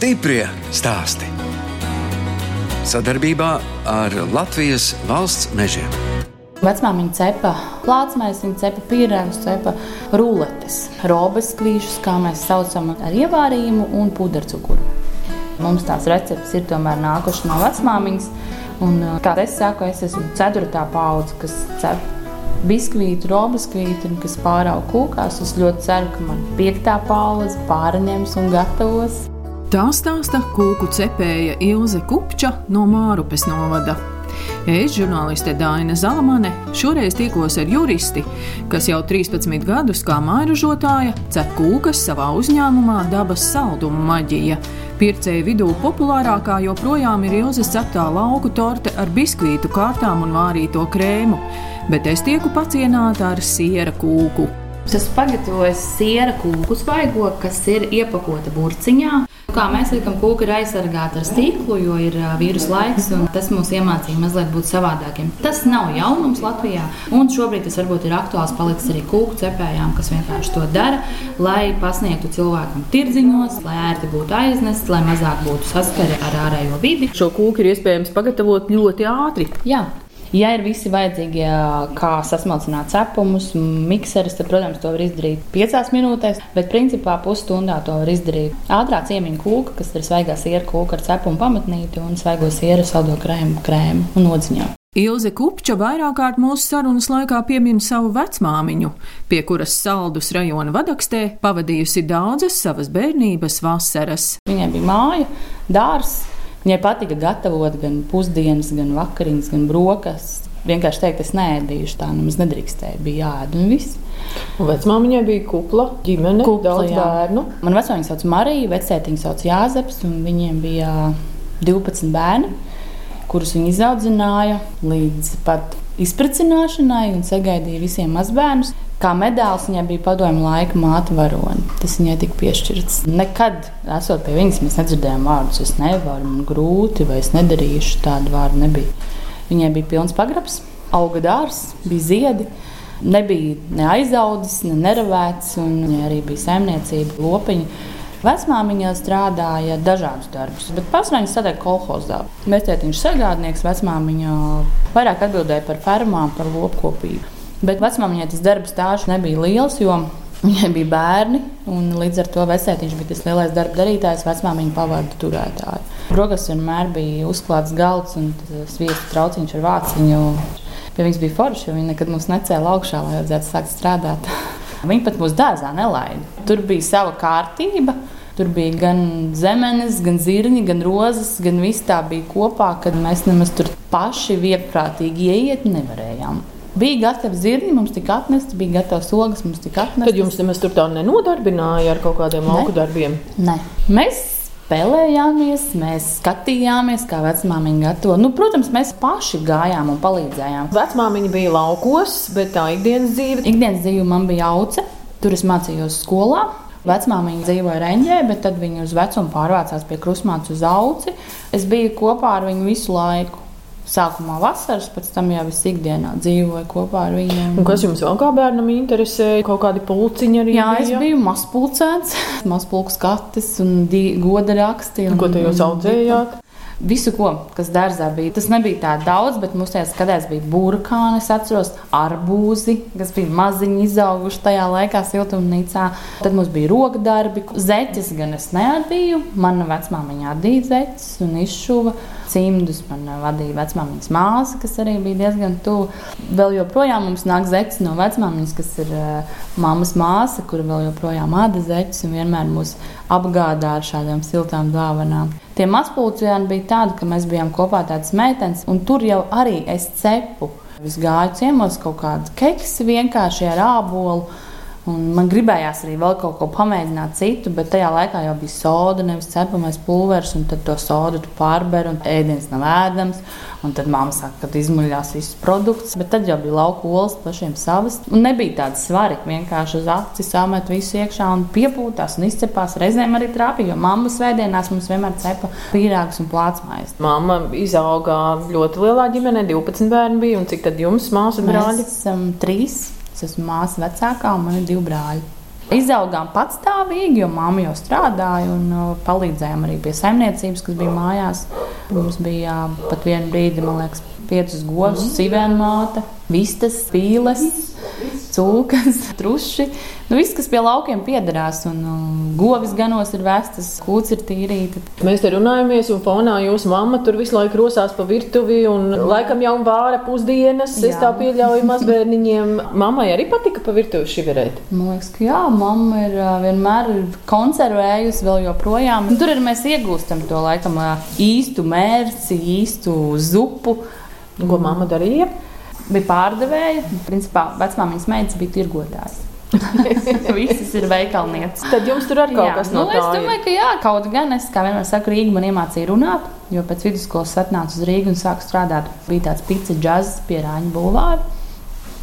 Stiprie stāsti. Sadarbībā ar Latvijas valsts mežiem. Vecmāmiņa cepa plātsmēs, viņa cepa pierēgus, cepa ruletes, robes kvīšus, kā mēs saucam, ar ievārījumu un pudercukuru. Mums tās receptes ir tomēr nākušas no vecmāmiņas. Un, kā es saku, es esmu ceturtā paudze, kas cep biskvītu, robiskvītu, kas pārauga kūkās. Es ļoti ceru, ka man piektā paudze pārņems un gatavos. Tā stāsta kūku cepēja Ilze Kupča no Mārupes novada. Es, žurnāliste Dāna Zalamane, šoreiz tikos ar juristi, kas jau 13 gadus kā mairažotāja cep kūkas savā uzņēmumā Dabas salduma maģija. Pircēju vidū populārākā joprojām ir Ilzas ceptā lauku torte ar biskvītu kārtām un vārīto krēmu, bet es tieku pacienāta ar siera kūku. Tas pagatavojas siera kūku svaigo, kas ir iepakota burciņā. Kā mēs liekam, kūka ir aizsargāta ar stīklu, jo ir vīrusu laiks, un tas mums iemācīja mazliet būt savādākiem. Tas nav jaunums Latvijā, un šobrīd tas varbūt ir aktuāls palicis arī kūku cepējām, kas vienkārši to dara, lai pasniegtu cilvēkam tirdziņos, lai ērti būtu aiznest, lai mazāk būtu saskari ar ārējo vidi. Šo kūku ir iespējams pagatavot ļoti ātri. Jā. Ja ir visi vajadzīgie, kā sasmalcināt cepumus, mikseris, tad, protams, to var izdarīt 5 minūtēs, bet principā pusstundā to var izdarīt. Ātrā ciemiņa kūka, kas ir svaigā siera kūka ar cepumu pamatnīti un svaigo sieru saldo krēmu, krēmu un odziņā. Ilze Kupča vairāk kārt mūsu sarunas laikā piemin savu vecmāmiņu, pie kuras saldus rajona vadakstē pavadījusi daudzas savas bērnības vasaras. Viņai bija māja, dārzs, Viņai patika gatavot gan pusdienas, gan vakariņas, gan brokastis. Vienkārši teikt, es neēdīšu, tā nemaz nedrīkstēja. Bija jāēd un viss. Vecmāmiņai bija kupla, ģimene, kupla, daudz jā. bērnu. Man vecmāmiņa sauc Marija, vecētiņa sauc Jāzeps, un viņiem bija 12 bērni, kurus viņi izaudzināja līdz pat izpratināšanai un sagaidīja visiem mazbērnus. Kā medaļas viņai bija padomju laika māte varoni. Tas viņai tika piešķirts. Nekad, esot pie viņas, mēs nedzirdējām vārdus, es nevaru, man grūti, vai es nedarīšu. Tādu vārdu nebija. Viņai bija pilns pagrabs, auga dārsts, bija ziedi. Nebija ne aizaudzis, ne neravēts, un viņai arī bija saimniecība, lopiņa. Vecmāmiņa strādāja dažādus darbus, bet pārsvarā viņa strādāja kolhozā. Mēs tētiņš sagādnieks, vecmāmiņa vairāk atbildēja par fermām, par lopkopību. Bet vecmāmiņai tas darba stāsts nebija liels, jo viņai bija bērni, līdz ar to vecētiņš bija tas lielais darba darītājs, vecmāmiņa pavadu turētāja. Brokas vienmēr bija uzklāts galds un sviestu trauciņš ar vāciņu. Pie viņas bija forši, jo viņa nekad mūs necēla augšā, lai vajadzētu sākt strādāt. Viņa pat mūsu dārzā nelaida. Tur bija sava kārtība. Tur bija gan zemenes, gan zirņi, gan rozes, gan viss tā bija kopā, kad mēs nemaz tur paši vieprātīgi ieiet nevarējām. Bija gatava zirņi, mums tika atnesta, bija gatava ogas, mums tika atnesta. Tad jums nemaz tur tā nenodarbināja ar kaut kādiem ne. augu darbiem? Nē. Mēs spēlējāmies, mēs skatījāmies, kā vecmāmiņa gatavo. Nu, protams, mēs paši gājām un palīdzējām. Vecmāmiņa bija laukos, bet tā ikdienas dzīve? Ikdienas dzīve man bija auce. Tur es mācījos skolā. Vecmāmiņa dzīvoja Reņģē, bet tad viņa uz vecumu pārvācās pie krustmātes uz auci. Es biju kopā ar viņu visu laiku sākumā vasaras, pēc tam jau visu ikdienā dzīvoju kopā ar viņiem. Un kas jums vēl kā bērnam interesēja? Kaut kādi pulciņi arī? Jā, bija? es biju mazpulcēns, mazpulks skatis un goda raksti. Un, ko te jūs audzējāt? Visu, ko, kas dārzā bija. Tas nebija tā daudz, bet mums tajā skatījās bija burkāni, es atceros, arbūzi, kas bija maziņi izauguši tajā laikā siltumnīcā. Tad mums bija rokdarbi, zeķes gan es neadīju. Mana vecmāmiņa adīja zeķes un izšuva. Cimdus man vadīja vecmāmiņas māsa, kas arī bija diezgan tuvu. Vēl joprojām mums nāk zeķis no vecmāmiņas, kas ir uh, mammas māsa, kur vēl joprojām āda zeķis un vienmēr mūs apgādā ar šādām siltām dāvanām. Tie mazpulcieni bija tādi, ka mēs bijām kopā tādas meitenes, un tur jau arī es cepu. Es gāju ciemos kaut kādu keksi vienkārši ar ābolu. Un man gribējās arī vēl kaut ko pamēģināt citu, bet tajā laikā jau bija soda, nevis cepamais pulveris, un tad to sodu pārber, un ēdiens nav ēdams. Un tad mamma saka, ka izmuļās visus produktus, bet tad jau bija lauka olas pašiem savas. Un nebija tāda svari, vienkārši uz acis samet visu iekšā un piepūtās un izcepās. Reizēm arī trāpīja, jo mammas svētdienās mums vienmēr cepa pīrāgus un plātsmājas. Mamma izauga ļoti lielā ģimenē, 12 bērni bija, un cik tad jums māsa brāļi? Mēs esam trīs. Es esmu māsa vecākā un man ir divi brāļi. Izaugām patstāvīgi, jo mamma jau strādāja un uh, palīdzējām arī pie saimniecības, kas bija mājās. Mums bija pat vienu brīdi, man liekas, piecas govs, sivēna māte, vistas, pīles cūkas, truši. Nu, viss, kas pie laukiem piederās, un um, govis ganos ir vestas, kūts ir tīrīta. Mēs te runājamies, un fonā jūsu mamma tur visu laiku rosās pa virtuvi, un laikam jau vāra pusdienas. Jā. Es tā pieļauju mazbērniņiem. Mammai arī patika pa virtuvi šiverēt. Man liekas, ka jā, mamma ir vienmēr konservējusi vēl joprojām. Un tur arī mēs iegūstam to laikam īstu mērci, īstu zupu. Ko mamma darīja? bija pārdevēja. Principā vecmāmiņas meitas bija tirgotājs. Visas ir veikalnieces. Tad jums tur arī kaut jā, kas no nu, tā. Es domāju, ka jā, kaut gan es, kā vienmēr saku, Rīga man iemācīja runāt, jo pēc vidusskolas atnācu uz Rīgu un sāku strādāt. Bija tāds pica džazs pie Rāņa bulvāra.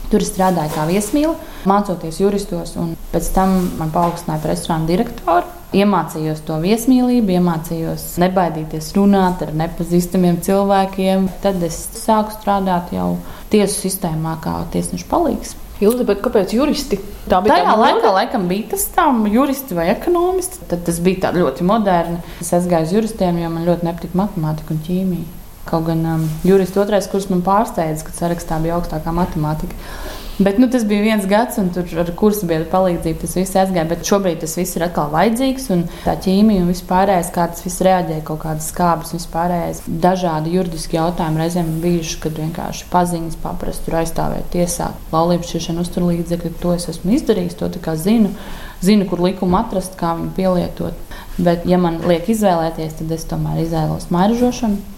Tur strādāju kā viesmīla, mācoties juristos, un pēc tam man paaugstināja par restorānu direktoru. Iemācījos to viesmīlību, iemācījos nebaidīties runāt ar nepazīstamiem cilvēkiem. Tad es sāku strādāt jau tiesu sistēmā kā tiesneša palīgs. Ilgi, bet kāpēc juristi? Tā bija Tajā laikā, laikam, bija tas tā, juristi vai ekonomisti. Tad tas bija ļoti moderni. Es aizgāju uz juristiem, jo man ļoti nepatika matemātika un ķīmija. Kaut gan um, jurists otrais kurs man pārsteidza, ka sarakstā bija augstākā matemātika. Bet nu, tas bija viens gads, un tur ar kursu biedru palīdzību tas viss aizgāja. Bet šobrīd tas viss ir atkal vajadzīgs, un tā ķīmija un vispārējais, kā tas viss reaģē, kaut kādas skābes, vispārējais. Dažādi juridiski jautājumi reizēm bijuši, kad vienkārši paziņas paprast, tur aizstāvēt tiesā. Laulības šķiršana uzturlīdzekļi, to es esmu izdarījis, to zinu. Zinu, kur likumu atrast, kā viņu pielietot. Bet, ja man liek izvēlēties, tad es tomēr izvēlos mairažošanu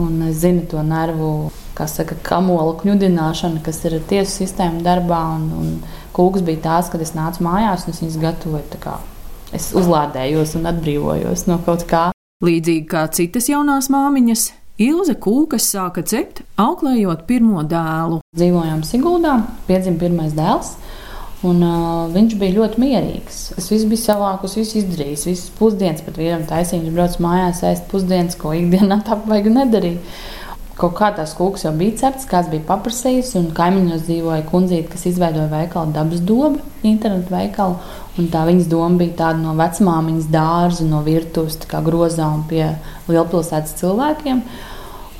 un es zinu to nervu, kā saka, kamolu kņudināšanu, kas ir tiesu sistēma darbā. Un, un kūks bija tās, kad es nācu mājās un es viņas gatavoju. Es uzlādējos un atbrīvojos no kaut kā. Līdzīgi kā citas jaunās māmiņas, Ilze Kūkas sāka cept, auklējot pirmo dēlu. Dzīvojām Siguldā, piedzima pirmais dēls. Un, uh, viņš bija ļoti mierīgs. Es visu biju savākus, visu izdarījis. Visas pusdienas pat vīram taisīju. Viņš brauc mājās, ēst pusdienas, ko ikdienā tā vajag nedarīt. Kaut kā tās kūks jau bija cepts, kāds bija paprasījis, un kaimiņos dzīvoja kundzīte, kas izveidoja veikalu dabas dobu, internetu veikalu. Un tā viņas doma bija tāda no vecmāmiņas dārza, no virtuves, kā grozā un pie lielpilsētas cilvēkiem.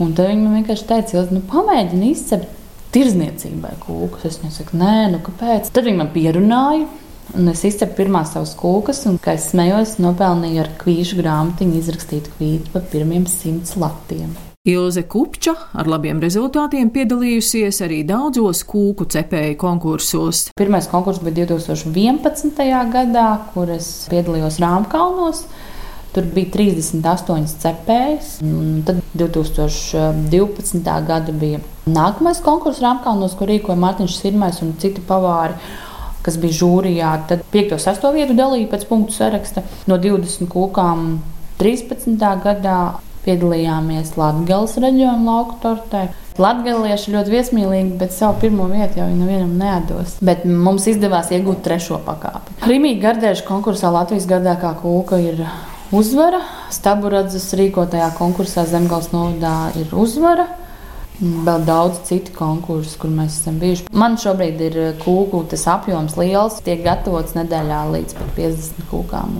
Un tad viņi man vienkārši teica, nu, pamēģini izcept tirzniecībai kūkus. Es viņai saku, nē, nu kāpēc? Tad viņi man pierunāja. Un es izcepu pirmās savas kūkas, un, kā es smējos, nopelnīju ar kvīšu grāmatiņu izrakstītu kvītu par pirmiem simts latiem. Ilze Kupča ar labiem rezultātiem piedalījusies arī daudzos kūku cepēju konkursos. Pirmais konkurss bija 2011. gadā, kur es piedalījos Rāmkalnos. Tur bija 38 cepējas. Tad 2012. gada bija nākamais konkurss Rāmkalnos, ko rīkoja Mārtiņš Sirmais un citi pavāri kas bija žūrijā. Tad 5. un 6. vietu dalīja pēc punktu saraksta. No 20 kūkām 13. gadā piedalījāmies Latvijas reģiona lauku tortē. Latvieši ļoti viesmīlīgi, bet savu pirmo vietu jau nevienam nedos. Bet mums izdevās iegūt trešo pakāpi. Krimīgi gardējuši konkursā Latvijas gardākā kūka ir uzvara. Staburadzes rīkotajā konkursā Zemgals novadā ir uzvara. Vēl daudz citu konkursu, kur mēs esam bijuši. Man šobrīd ir kūku apjoms liels. Tiek gatavots nedēļā līdz 50 kūkām.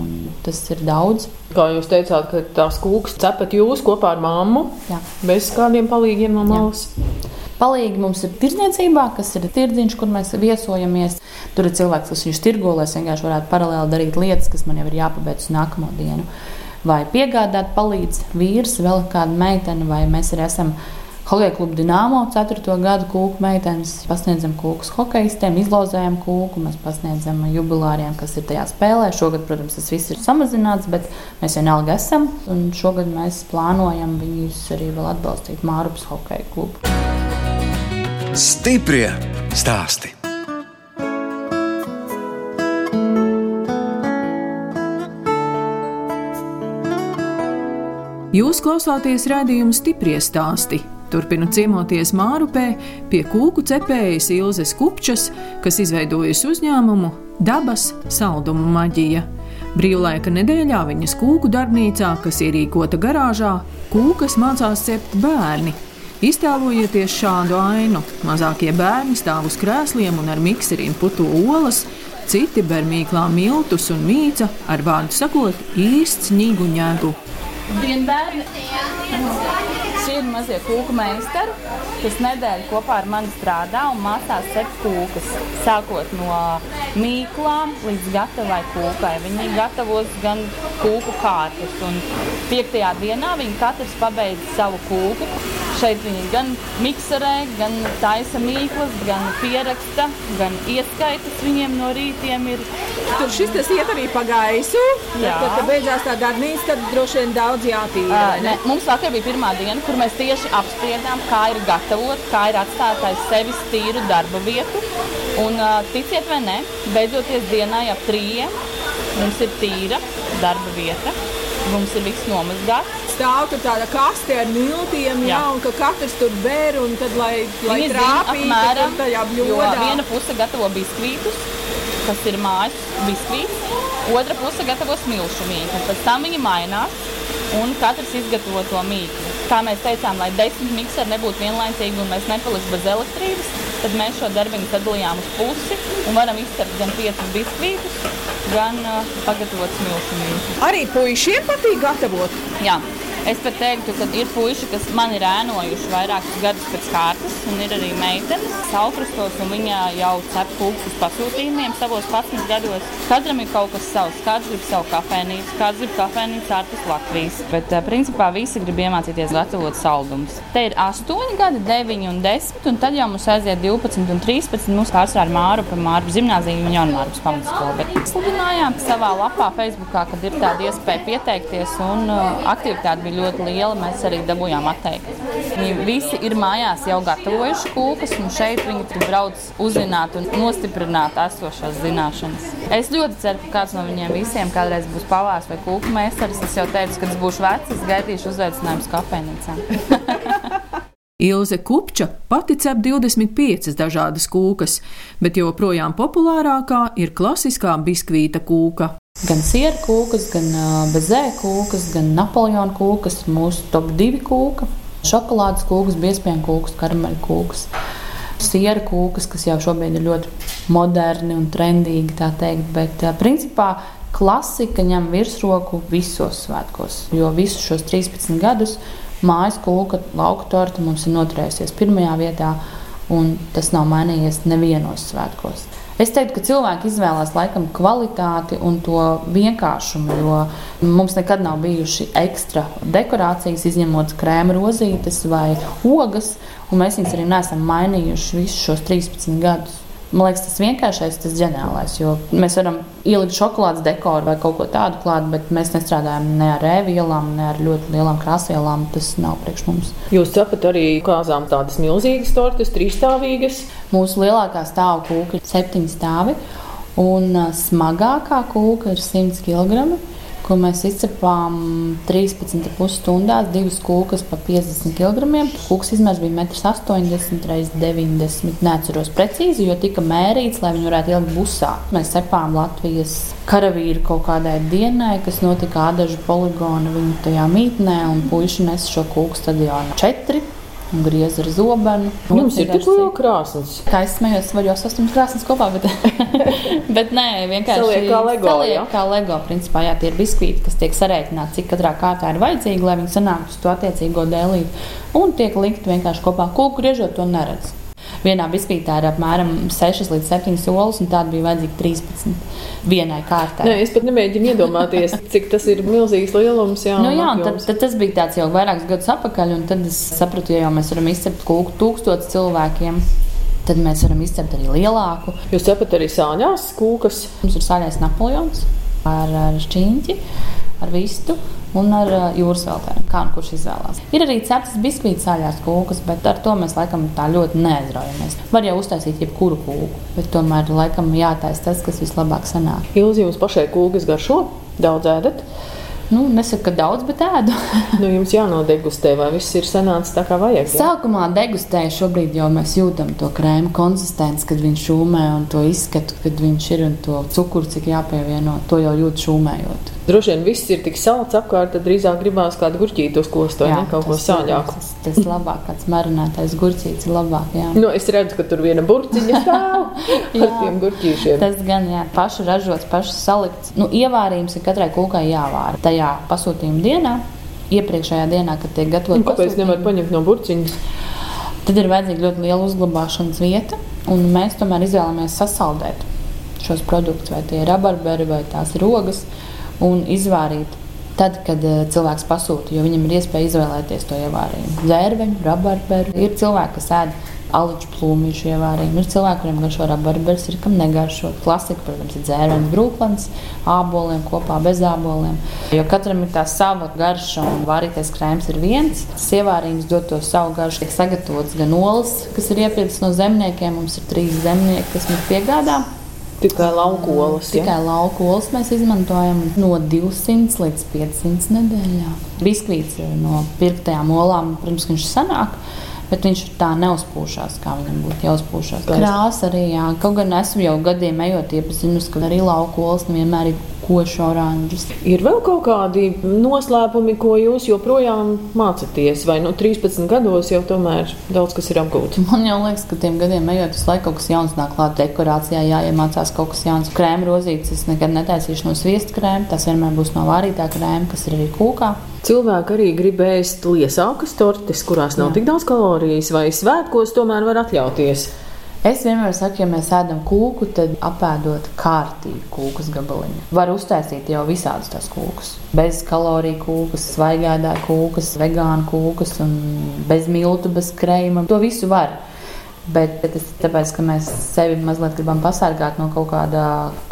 Tas ir daudz. Kā jūs teicāt, ka tās kūkas cepat jūs kopā ar mammu? Jā. Bez kādiem palīgiem no malas? Jā. Palīgi mums ir tirdzniecībā, kas ir tirdziņš, kur mēs viesojamies. Tur ir cilvēks, kas viņus tirgo, lai es vienkārši varētu paralēli darīt lietas, kas man jau ir jāpabeidz uz nākamo dienu. Vai piegādāt palīdz vīrs, vēl kāda meitene, vai mēs arī esam Hokeja kluba Dienāmo 4. gadu kūku meitenes. Pasniedzam kūkus hokeistiem, izlozējam kūku, mēs pasniedzam jubilāriem, kas ir tajā spēlē. Šogad, protams, tas viss ir samazināts, bet mēs vienalga esam. Un šogad mēs plānojam viņus arī vēl atbalstīt Mārupas hokeja klubu. Stiprie stāsti. Jūs klausāties redzējumu stipri stāstī. Turpinu ciemoties Mārupē pie kūku cepējas Ilzes Kupčas, kas izveidojusi uzņēmumu Dabas saldumu maģija. Brīvlaika nedēļā viņas kūku darbnīcā, kas ierīkota garāžā, kūkas mācās cept bērni, Iztēlojieties šādu ainu. Mazākie bērni stāv uz krēsliem un ar mikseriem puto olas, citi bermīklā miltus un mīca, ar vārdu sakot, īsts ņīgu ņēgu. Dienbērni! Šie ir mazie kūku meistari, kas nedēļu kopā ar mani strādā un mācās cep kūkas. Sākot no mīklām līdz gatavai kūkai. Viņi gatavos gan kūku kārtas. Un piektajā dienā viņi katrs pabeidz savu kūku. Šeit viņi gan mikserē, gan taisa mīklas, gan pieraksta, gan ieskaitas viņiem no rītiem ir. Tur šis tas iet arī pa gaisu. Jā. Kad, kad beidzās tā darbnīca, tad droši vien daudz jātīra. Uh, ne, mums vakar bija pirmā diena, kur mēs tieši apspriedām, kā ir gatavot, kā ir atstāt aiz sevis tīru darba vietu. Un, uh, ticiet vai nē, beidzoties dienai ap trījiem, mums ir tīra darba vieta. Mums ir viss nomazgāts. Stāv tur tāda kaste ar miltiem, jā, Jā. un ka katrs tur bēr, un tad, lai, lai Viņi zina trāpītu apmēram, tur tajā jo bļodā. viena puse gatavo biskvītus, kas ir mājas biskvīts, otra puse gatavo smilšu mīklu. Pēc tam viņi mainās un katrs izgatavo to mīklu. Kā mēs teicām, lai desmit mikseri nebūtu vienlaicīgi un mēs nepaliktu bez elektrības, tad mēs šo darbiņu sadalījām uz pusi un varam izcept gan piecus biskvītus, gan uh, pagatavot smilšu mīklu. Arī puišiem patīk gatavot. Jā. Es pat teiktu, ka ir puiši, kas man ir ēnojuši vairākus gadus pēc kārtas, un ir arī meitenes, Saukrastos, un viņa jau cep uz pasūtījumiem savos 11 gados. Katram ir kaut kas savs, kāds grib savu kafejnīcu, kāds grib kafejnīcu ārpus Latvijas. Bet, uh, principā, visi grib iemācīties gatavot saldumus. Te ir 8 gadi, 9 un 10, un tad jau mums aiziet 12 un 13. Mums pārsvarā ir Māru pa Māru gimnāziju un Jaunmārus pamatskolu. Bet sludinājām savā lapā Facebookā, kad ir tāda iespēja pieteikties, un uh, aktivitāte bija ļoti liela. Mēs arī dabūjām atteikt. Viņi visi ir mājās jau gatavojuši kūkas, un šeit viņi brauc uzzināt un nostiprināt esošās zināšanas. Es ļoti ceru, ka kāds no viņiem visiem kādreiz būs pavārs vai kūku meistars. Es jau teicu, kad es būšu vecs, es gaidīšu uzaicinājumus kafejnīcā. Ilze Kupča pati cep 25 dažādas kūkas, bet joprojām populārākā ir klasiskā biskvīta kūka. Gan siera kūkas, gan bezē kūkas, gan napoleona kūkas, mūsu top divi kūka, šokolādes kūkas, biezpienu kūkas, karameļu kūkas. Siera kūkas, kas jau šobrīd ir ļoti moderni un trendīgi, tā teikt, bet principā klasika ņem virsroku visos svētkos, jo visus šos 13 gadus mājas kūka, lauka torta mums ir noturējusies pirmajā vietā, un tas nav mainījies nevienos svētkos. Es teiktu, ka cilvēki izvēlās laikam kvalitāti un to vienkāršumu, jo mums nekad nav bijuši ekstra dekorācijas, izņemot krēma rozītes vai ogas, un mēs viņus arī neesam mainījuši visus šos 13 gadus. Man liekas, tas vienkāršais, tas ģeniālais, mēs varam ielikt šokolādes dekoru vai kaut ko tādu klāt, bet mēs nestrādājam ne ar rēvielām, ne ar ļoti lielām krāsvielām. Tas nav priekš mums. Jūs cepat arī kāzām tādas milzīgas tortes, trīsstāvīgas. Mūsu lielākā stāva kūka ir septiņi stāvi, un smagākā kūka ir 100 kg. Ko mēs izcepām 13,5 stundās, divas kūkas pa 50 kg. Kūks izmērs bija 1,80 m, 90 m. Neatceros precīzi, jo tika mērīts, lai viņi varētu ielikt busā. Mēs cepām Latvijas karavīru kaut kādai dienai, kas notika Ādažu poligona viņu tajā mītnē, un puiši nes šo kūku stadionā. Četri un griez ar zobenu. Jums ir tik liela krāsnes. Kā es smējos, var jau sasprāst krāsnes kopā, bet, bet nē, vienkārši Saliek kā Lego, saliek jā? kā Lego. Principā, jā, tie ir biskvīti, kas tiek sarēķināti, cik katrā kārtā ir vajadzīgi, lai viņi sanāktu uz to attiecīgo dēlīti. Un tiek likt vienkārši kopā kūku griežot to neredz. Vienā biskvītā ir apmēram 6 līdz 7 solis, un tāda bija vajadzīga 13 vienai kārtai. Nē, es pat nemēģinu iedomāties, cik tas ir milzīgs lielums. Jā, Nu, jā, tad, tad tas bija tāds jau vairākus gadus atpakaļ, un tad es sapratu, ja jau mēs varam izcept kūku tūkstotis cilvēkiem, tad mēs varam izcept arī lielāku. Jūs cepat arī sāņās kūkas. Mums ir sāļais Napoleons ar, ar šķīņķi, ar vistu un ar ā, jūras veltēm. Kā nu kurš izvēlās? Ir arī ceptas biskvītas sāļās kūkas, bet ar to mēs laikam tā ļoti neaizraujamies. Var jau uztaisīt jebkuru kūku, bet tomēr laikam jātaisa tas, kas vislabāk sanāk. Ilzi jums pašai kūkas garšo, daudz ēdat. Nu, nesaku, ka daudz, bet ēdu. nu, jums jānodegustē, vai viss ir sanācis tā kā vajag. Ja? Sākumā degustēju, šobrīd jau mēs jūtam to krēmu konsistenci, kad viņš šūmē un to izskatu, kad viņš ir un to cukuru, cik jāpievieno. To jau jūt šūmējot. Droši vien viss ir tik salds apkārt, tad drīzāk gribās kādu gurķītu uzkost vai Jā, ne, kaut ko tas, sāļāku. Tas, tas labāk, kāds marinētais gurķītis ir labāk. Jā. Nu, es redzu, ka tur viena burciņa stāv ar tiem gurķīšiem. Tas gan, jā, paši ražots, paši salikts. Nu, ievārījums ir katrai kūkai jāvāra tajā pasūtījuma dienā. Iepriekšējā dienā, kad tiek gatavota Kāpēc nevar paņemt no burciņas? Tad ir vajadzīga ļoti liela uzglabāšanas vieta, un mēs tomēr izvēlamies sasaldēt šos produktus, vai tie ir rabarberi vai tās ir rogas un izvārīt tad, kad uh, cilvēks pasūta, jo viņam ir iespēja izvēlēties to ievārījumu. Zērveņu, rabarberu. Ir cilvēki, kas ēd aliņu plūmīšu ievārījumu. Ir cilvēki, kuriem garšo rabarberis, ir kam negaršo. Klasika, protams, ir dzērveņu brūklens, āboliem kopā bez āboliem. Jo katram ir tā sava garša, un vārītais krēms ir viens. Tas ievārījums dod to savu garšu. Tiek sagatavots gan olas, kas ir iepirktas no zemniekiem. Mums ir trīs zemnieki, kas mums piegādā. Tikai lauku olas. Tikai ja? lauku olas mēs izmantojam no 200 līdz 500 nedēļā. Biskvīts no pirktajām olām, protams, viņš sanāk. Bet viņš tā neuzpūšās, kā viņam būtu jāuzpūšās. Krāsa arī, jā. Kaut gan esmu jau gadiem ejot, iepazinusi, ka arī lauku olas nevienmēr ir koši oranžas. Ir vēl kaut kādi noslēpumi, ko jūs joprojām mācāties, vai no nu, 13 gados jau tomēr daudz kas ir apgūts? Man jau liekas, ka tiem gadiem ejot, visu laiku kaut kas jauns nāk klāt dekorācijā, jāiemācās kaut kas jauns. Krēma rozītes es nekad netaisīšu no sviesta krēma, tas vienmēr būs no vārītā krēma, kas ir arī kūkā. Cilvēki arī grib ēst liesākas tortes, kurās nav Jā. tik daudz kalorijas, vai svētkos tomēr var atļauties. Es vienmēr saku, ja mēs ēdam kūku, tad apēdot kārtīgi kūkas gabaliņu. Var uztaisīt jau visādas tās kūkas. Bez kaloriju kūkas, svaigādā kūkas, vegānu kūkas un bez miltu, bez krējuma. To visu var. Bet tas ir tāpēc, ka mēs sevi mazliet gribam pasargāt no kaut kāda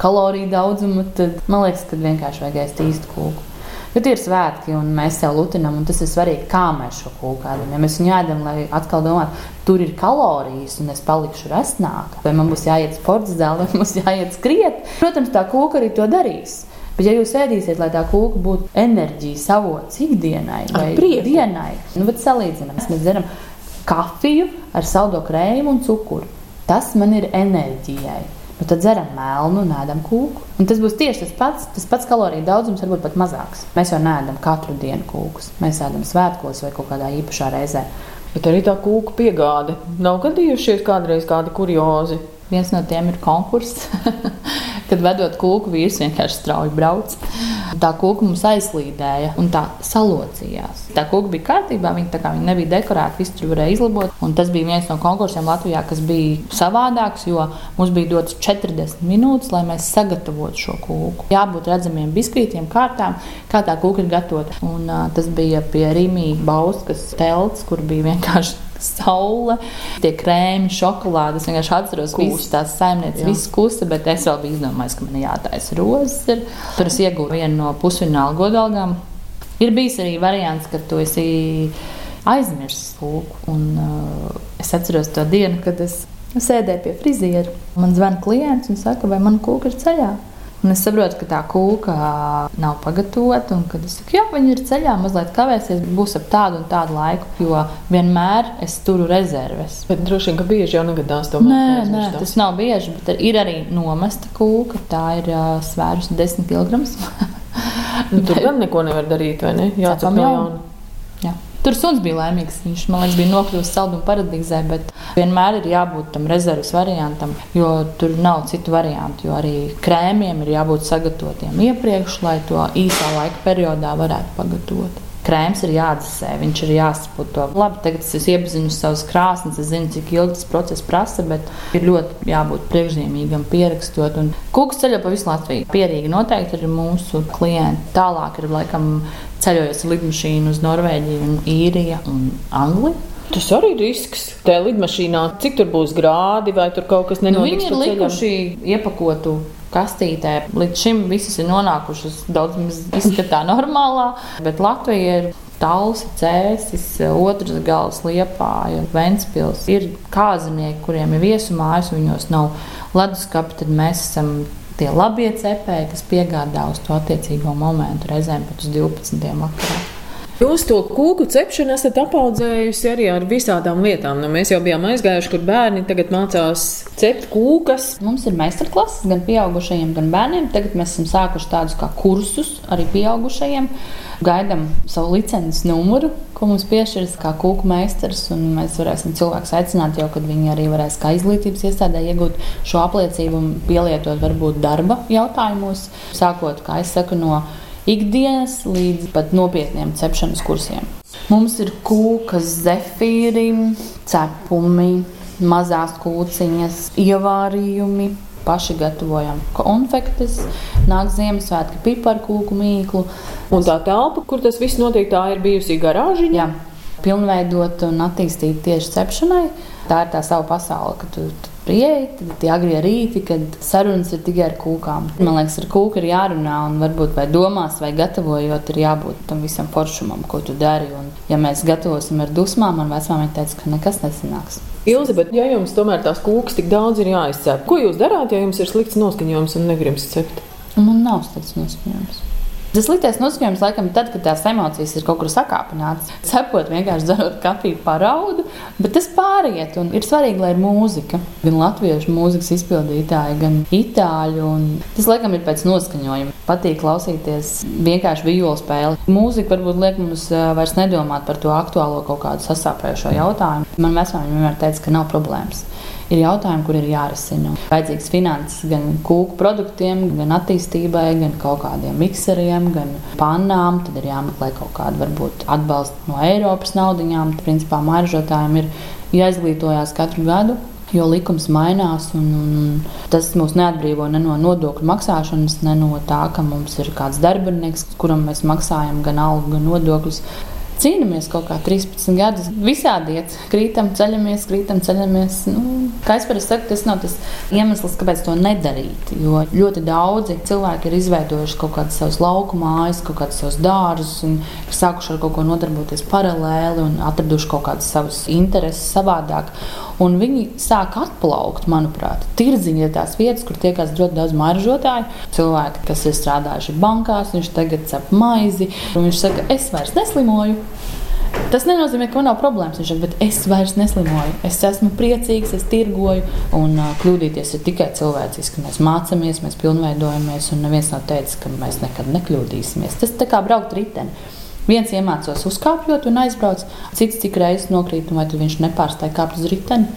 kaloriju daudzuma. Tad man liekas, ka vienkārši vajag ēst īstu kūku. Tie ir svētki, un mēs sev lutinām, un tas ir svarīgi, kā mēs šo kūku ēdam. Ja mēs viņu ēdam, lai atkal domātu, tur ir kalorijas, un es palikšu resnāka, vai man būs jāiet sporta zālē, vai mums jāiet skriet, protams, tā kūka arī to darīs. Bet, ja jūs ēdīsiet, lai tā kūka būtu enerģijas avots ikdienai vai dienai, nu, tad salīdzinām, mēs dzeram kafiju ar saldo krējumu un cukuru. Tas man ir enerģijai. Nu, tad dzeram melnu un ēdam kūku. Un tas būs tieši tas pats. Tas pats kaloriju daudzums varbūt pat mazāks. Mēs jau neēdam katru dienu kūkus. Mēs ēdam svētkos vai kaut kādā īpašā reizē. Bet arī tā kūku piegāde. Nav gadījušies kādreiz kādi kuriozi. Viens no tiem ir konkurss, kad vedot kūku, vīrs vienkārši strauji brauc. Tā kūka mums aizslīdēja un tā salocījās. Tā kūka bija kārtībā, viņa, kā, viņa nebija dekorēta, visu tur varēja izlabot. Un tas bija viens no konkursiem Latvijā, kas bija savādāks, jo mums bija dotas 40 minūtes, lai mēs sagatavotu šo kūku. Jābūt redzamiem biskvītiem, kārtām, kā tā kūka ir gatavota. Un, uh, tas bija pie Rīmijas Bauskas telts, kur bija vienkārši saule, tie krēmi, šokolāde. Es vienkārši atceros, ka visas tās saimnieces, visas kusa, bet es vēl biju izdomājis, ka man jātaisa rozes. Tur es iegūstu vienu no pusfināla godalgām. Ir bijis arī variants, ka tu esi aizmirsis kūku. Un, uh, es atceros to dienu, kad es sēdēju pie friziera. Man zvana klients un saka, vai man kūka ir ceļā. Un es saprotu, ka tā kūka nav pagatavota, un kad es saku, jā, viņi ir ceļā, mazliet kavēsies, būs ap tādu un tādu laiku, jo vienmēr es turu rezerves. Bet droši vien, ka bieži jau negadās to monētu. Nē, nē, tas nav bieži, bet ir arī nomesta kūka. Tā ir uh, svērusi 10 kg. nu, tur gan neko nevar darīt, vai ne? Jā, jau ir. Tur suns bija laimīgs. Viņš man liekas, bija nokļuvis salduma paradīzē, bet vienmēr ir jābūt tam rezerves variantam, jo tur nav citu variantu. Jo arī krēmiem ir jābūt sagatavotiem iepriekš, lai to īsā laika periodā varētu pagatavot. Krēms ir jāatdzesē, viņš ir jāsaputo. Labi, tagad es iepazinu savas krāsnes, es zinu, cik ilgi tas process prasa, bet ir ļoti jābūt priekšzīmīgam, pierakstot. Kūks ceļo pa visu Latviju. Pierīgi noteikti ir mūsu klienti. Tālāk ir laikam ceļojot ar lidmašīnu uz Norvēģiju, un Īriju un Angliju. Tas arī ir risks. Tajā lidmašīnā, cik tur būs grādi, vai tur kaut kas nenotiks? Nu, viņi ir likuši iepakotu kastītē. Līdz šim visas ir nonākušas daudz maz izskatā normālā, bet Latvija ir Talsi, Cēsis, otrs gals, Liepāja, Ventspils. Ir kāzinieki, kuriem ir viesu mājas, viņos nav leduskapi, tad mēs esam tie labie cepēji, kas piegādā uz to attiecīgo momentu, reizēm pat uz 12. vakarā. Jūs to kūku cepšanu esat apaudzējusi arī ar visādām lietām. Nu, mēs jau bijām aizgājuši, kur bērni tagad mācās cept kūkas. Mums ir meistarklases gan pieaugušajiem, gan bērniem. Tagad mēs esam sākuši tādus kā kursus arī pieaugušajiem. Gaidām savu licences numuru, ko mums piešķirs kā kūku meistars. Mēs varēsim cilvēkus aicināt, jau kad viņi arī varēs kā izglītības iestādē iegūt šo apliecību un pielietot varbūt darba jautājumos. Sākot, kā es saku, no ikdienas līdz pat nopietniem cepšanas kursiem. Mums ir kūkas, zefīri, cepumi, mazās kūciņas, ievārījumi. Paši gatavojam konfektes, nāk Ziemassvētku piparkūku mīklu. Un tā telpa, kur tas viss notiek, tā ir bijusi garāžiņa. Jā, pilnveidot un attīstīt tieši cepšanai. Tā ir tā sava pasaule, ka tu, tu Tad tie agrie rīti, kad sarunas ir tikai ar kūkām. Man liekas, ar kūku ir jārunā, un varbūt vai domās, vai gatavojot, ir jābūt tam visam foršumam, ko tu dari. Un, ja mēs gatavosim ar dusmām, man vecmāmiņa teica, ka nekas nesanāks. Ilzi, bet ja jums tomēr tās kūkas tik daudz ir jāizcep, ko jūs darāt, ja jums ir slikts noskaņojums un negribas cept? Man nav slikts noskaņojums. Tas sliktais noskaņojums laikam ir tad, kad tās emocijas ir kaut kur sakāpinātas. Cepot, vienkārši dzerot kafiju paraudu, bet tas pāriet. Ir svarīgi, lai ir mūzika. Gan latviešu mūzikas izpildītāji, gan itāļu. Tas laikam ir pēc noskaņojuma. Patīk klausīties vienkārši vijola spēli. Mūzika varbūt liek mums vairs nedomāt par to aktuālo kaut kādu sasāpējušo jautājumu. Man vecāki vienmēr teica, ka nav problēmas ir jautājumi, kur ir jārisina. Vajadzīgs finanses gan kūku produktiem, gan attīstībai, gan kaut kādiem mikseriem, gan pannām. Tad ir jāmeklē kaut kāda varbūt atbalsta no Eiropas naudaiņām. Principā māržotājiem ir jāizglītojas katru gadu. Jo likums mainās, un, un tas mūs neatbrīvo ne no nodokļu maksāšanas, ne no tā, ka mums ir kāds darbinieks, kuram mēs maksājam gan algu, gan nodokļus cīnāmies kaut kā 13 gadus. Visādi iet, krītam, ceļamies, krītam, ceļamies. Nu, kā es parasti saku, tas nav tas iemesls, kāpēc to nedarīt. Jo ļoti daudzi cilvēki ir izveidojuši kaut kādas savas lauku mājas, kaut kādas savas dārzus, un sākuši ar kaut ko nodarboties paralēli un atraduši kaut kādas savas intereses savādāk. Un viņi sāk atplaukt, manuprāt. Tirdziņi ir tās vietas, kur tiekās ļoti daudz maržotāju. Cilvēki, kas ir strādājuši bankās, viņš tagad cep maizi, un viņš saka, es vairs neslimoju. Tas nenozīmē, ka man nav problēmas. Viņš saka, bet es vairs neslimoju. Es esmu priecīgs, es tirgoju. Un uh, kļūdīties ir tikai cilvēciski. Mēs mācāmies, mēs pilnveidojamies. Un neviens nav teicis, ka mēs nekad nekļūdīsimies. Tas tā kā braukt riteni. Viens iemācās uzkāpjot un aizbrauc, cits cik reizes nokrīt, vai viņš nepārstāja kāpt uz riteni.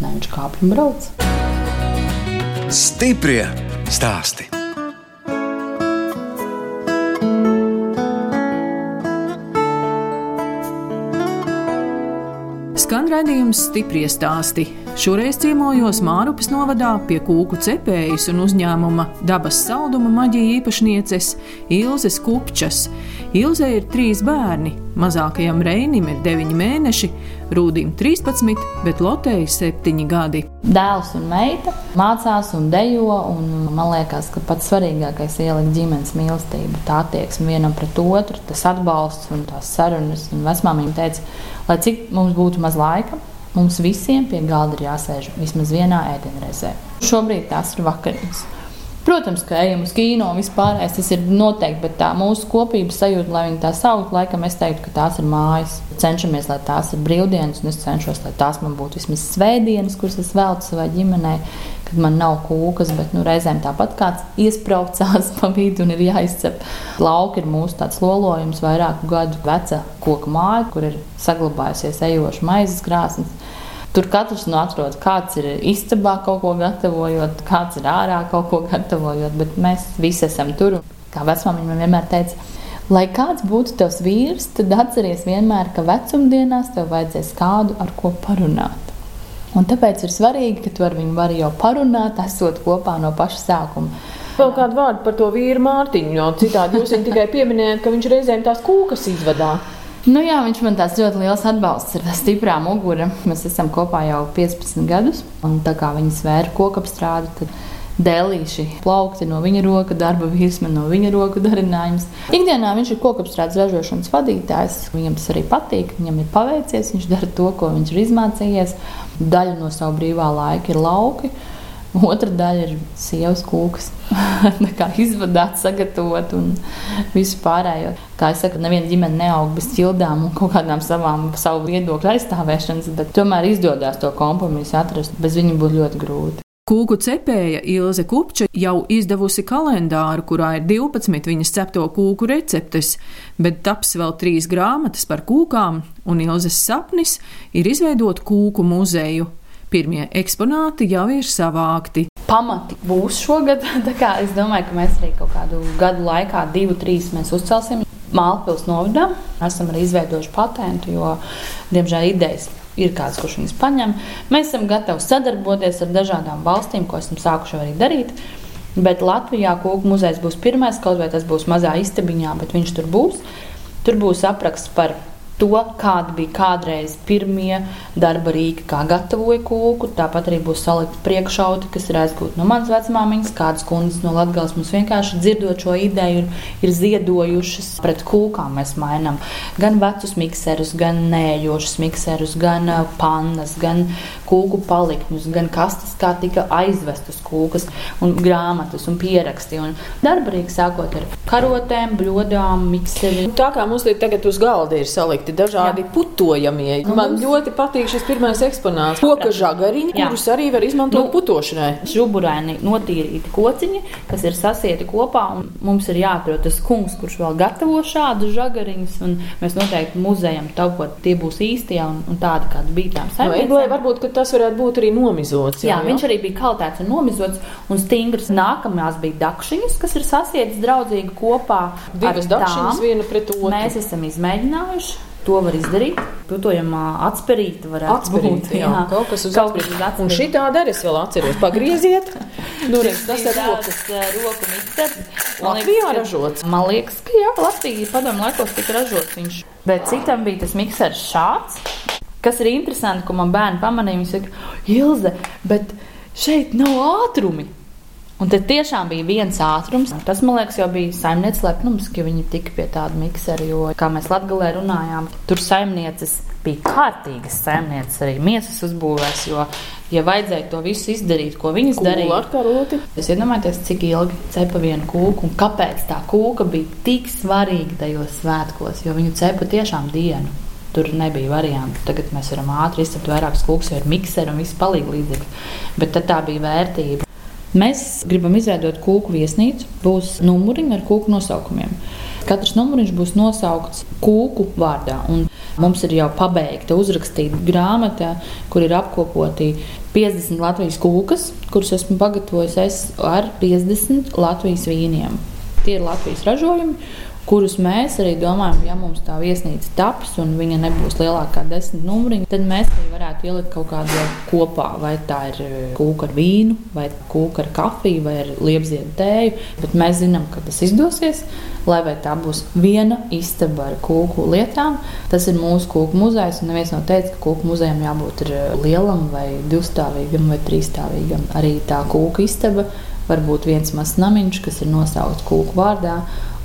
Nē, viņš kāpj un brauc. Stiprie stāsti! Skan redzējums stipri stāsti. Šoreiz ciemojos Mārupes novadā pie kūku cepējas un uzņēmuma dabas salduma maģija īpašnieces Ilzes Kupčas. Ilzē ir trīs bērni. Mazākajam Reinim ir 9 mēneši, Rūdim 13, bet Lotei 7 gadi. Dēls un meita mācās un dejo. Un man liekas, ka pats svarīgākais ir ielikt ģimenes mīlestību, tā attieksme vienam pret otru, tas atbalsts un tās sarunas. Vecmāmiņa teica, lai cik mums būtu maz laika, mums visiem pie galda ir jāsēž vismaz vienā ēdienreizē. Šobrīd tās ir vakariņas. Protams, ka ejam uz kino un vispār tas ir noteikti, bet tā mūsu kopības sajūta, lai viņi tā sauc, laikam es teiktu, ka tās ir mājas. Cenšamies, lai tās ir brīvdienas, un es cenšos, lai tās man būtu vismaz svētdienas, kuras es veltu savai ģimenei, kad man nav kūkas, bet nu, reizēm tāpat kāds iesprāgstās pa vidu un ir jāizcep. Lauka ir mūsu tāds lolojums, vairāku gadu veca koku māja, kur ir saglabājusies ejoša maizes krāsnes. Tur katrs nu atrod, kāds ir istabā kaut ko gatavojot, kāds ir ārā kaut ko gatavojot, bet mēs visi esam tur. Kā vecmāmiņa man vienmēr teica, lai kāds būtu tavs vīrs, tad atceries vienmēr, ka vecumdienās tev vajadzēs kādu, ar ko parunāt. Un tāpēc ir svarīgi, ka tu ar viņu vari jau parunāt, esot kopā no paša sākuma. Vēl kādu vārdu par to vīru Mārtiņu, jo citādi jūs viņu tikai pieminējat, ka viņš reizēm tās kūkas izvadā. Nu, jā, viņš man tāds ļoti liels atbalsts ir. Stiprā mugura. Mēs esam kopā jau 15 gadus. Un tā kā viņi svēra kokapstrādi, tad dēlīši plaukti no viņa roka, darba virsma no viņa roku darinājums. Ikdienā viņš ir kokapstrādes ražošanas vadītājs. Viņam tas arī patīk, viņam ir paveicies, viņš dara to, ko viņš ir izmācījies. Daļa no sava brīvā laika ir lauki. Otra daļa ir sievas kūkas, kā izvadāt, sagatavot un visu pārējo. Kā jau teicu, neviena ģimene neaug bez ķildām un kaut kādām savām savu viedokļu aizstāvēšanas, bet tomēr izdodas to kompromisu atrast. Bez viņa būtu ļoti grūti. Kūku cepēja Ilze Kupča jau izdevusi kalendāru, kurā ir 12 viņas cepto kūku receptes, bet taps vēl trīs grāmatas par kūkām, un Ilzes sapnis ir izveidot kūku muzeju. Pirmie eksponāti jau ir savākti. Pamati būs šogad. Es domāju, ka mēs arī kaut kādu gadu laikā, divu, trīs, mēs uzcelsim Mālpils novadā. Esam arī izveidojuši patentu, jo, diemžēl, idejas ir kāds, kurš viņus paņem. Mēs esam gatavi sadarboties ar dažādām valstīm, ko esam sākuši arī darīt. Bet Latvijā kūku muzejs būs pirmais, kaut vai tas būs mazā istabiņā, bet viņš tur būs. Tur būs apraksts par to, kādi bija kādreiz pirmie darba rīki, kā gatavoja kūku. Tāpat arī būs salikti priekšauti, kas ir aizgūti no manas vecmāmiņas, kādas kundzes no Latvijas mums vienkārši dzirdot šo ideju, ir, ir ziedojušas pret kūkām. Mēs mainām gan vecus mikserus, gan nējošus mikserus, gan pannas, gan kūku palikņus, gan kastes, kā tika aizvestas kūkas, un grāmatas un pieraksti. Un darba rīki sākot ar karotēm, bļodām, mikseriem. Tā kā mums tagad uz galda ir salikta noteikti dažādi Jā. putojamie. Nu, Man mums... ļoti patīk šis pirmais eksponāts. Koka žagariņi, Jā. kurus arī var izmantot nu, putošanai. Žuburaini notīrīti kociņi, kas ir sasieti kopā. Mums ir jāatrod tas kungs, kurš vēl gatavo šādus žagariņus. Mēs noteikti muzejam taupot, tie būs īstie un, un tādi, kādi bija tām saimniecībām. No, varbūt tas varētu būt arī nomizots. Jā, jā, jā, viņš arī bija kaltēts un nomizots un stingrs. Nākamās bija dakšiņas, kas ir sasietas draudzīgi kopā. Divas dakšiņas viena pret otru. Mēs esam izmēģinājuši To var izdarīt. Putojamā atspērīta varētu atspērīt, būt. Jā, jā, kaut kas uz atspērīt. Un šī tāda arī es vēl atceros. Pagrieziet. reiz, tas ir rokas, roku miksers. Latvijā ražots. Man liekas, ka jā, Latvija padomu laikos tika ražots viņš. Bet citam bija tas miksers šāds. Kas ir interesanti, ko man bērni pamanīja, viņi saka, Ilze, bet šeit nav ātrumi. Un tad tiešām bija viens ātrums. Tas, man liekas, jau bija saimnieces lepnums, ka viņi tika pie tāda miksera. Jo, kā mēs Latvijā runājām, tur saimnieces bija kārtīgas saimnieces, arī miesas uzbūvēs. Jo, ja vajadzēja to visu izdarīt, ko viņas Kūla darīja, ar karoti. Es iedomājos, cik ilgi cepa vienu kūku un kāpēc tā kūka bija tik svarīga tajos svētkos, jo viņu cepa tiešām dienu. Tur nebija variantu. Tagad mēs varam ātri izcept vairākus kūkus, jo ir mikseri un viss palīdz līdzekļi. Bet tā bija vērtība. Mēs gribam izveidot kūku viesnīcu. Būs numuriņi ar kūku nosaukumiem. Katrs numuriņš būs nosaukts kūku vārdā. Un mums ir jau pabeigta uzrakstīta grāmata, kur ir apkopoti 50 Latvijas kūkas, kuras esmu pagatavojis es ar 50 Latvijas vīniem. Tie ir Latvijas ražojumi, kurus mēs arī domājam, ja mums tā viesnīca taps un viņa nebūs lielākā desmit numuriņa, tad mēs arī varētu ielikt kaut kādu kopā. Vai tā ir eh, kūka ar vīnu, vai kūka ar kafiju, vai ar liepziedu tēju. Bet mēs zinām, ka tas izdosies. Lai vai tā būs viena istaba ar kūku lietām, tas ir mūsu kūku muzejs. Neviens nav teicis, ka kūku muzejam jābūt eh, lielam, vai divstāvīgam, vai trīsstāvīgam. Arī tā kūku istaba var būt viens mazs namiņš, kas ir nosaukts kūku vārdā.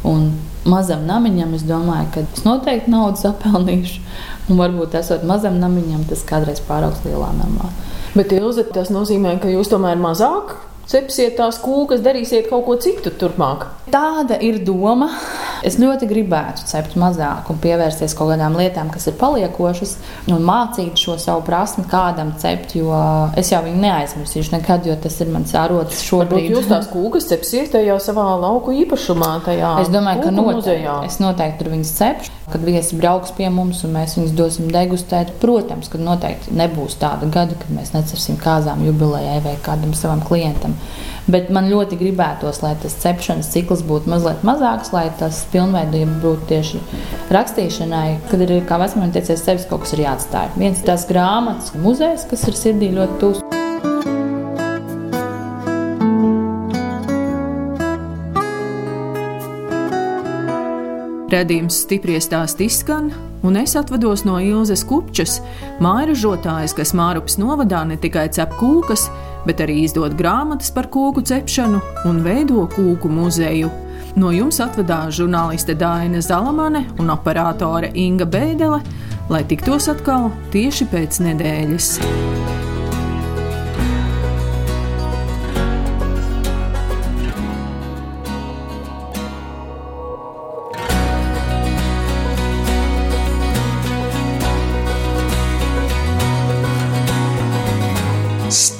Un mazam namiņam, es domāju, ka es noteikti naudu sapelnīšu. Un varbūt esot mazam namiņam, tas kādreiz pāraugs lielā namā. Bet, Ilze, tas nozīmē, ka jūs tomēr mazāk cepsiet tās kūkas, darīsiet kaut ko citu turpmāk. Tāda ir doma. Es ļoti gribētu cept mazāk un pievērsties kaut kādām lietām, kas ir paliekošas, un mācīt šo savu prasmi kādam cept, jo es jau viņu neaizmirsīšu nekad, jo tas ir mans arots šobrīd. Varbūt jūs tās kūkas cepsiet jau savā lauku īpašumā, tajā Es domāju, ka noteikti, es noteikti tur viņas cepšu. Kad viesi brauks pie mums un mēs viņus dosim degustēt, protams, ka noteikti nebūs tāda gada, kad mēs necersim kāzām jubilejai vai kādam savam klientam. Bet man ļoti gribētos, lai tas cepšanas cikls būtu mazliet mazāks, lai tas pilnveidojums būtu tieši rakstīšanai, kad ir, kā vecumam teicies, sevis kaut kas ir jāatstāj. Viens ir tās grāmatas, muzejs, kas ir sirdī ļoti tūs. Redījums stipri stāst izskan, un es atvados no Ilzas Kupčas, mājražotājas, kas Mārupas novadā ne tikai cep kūkas, bet arī izdod grāmatas par kūku cepšanu un veido kūku muzeju. No jums atvedās žurnāliste Dāna Zalamane un operātore Inga Bēdelē, lai tiktos atkal tieši pēc nedēļas.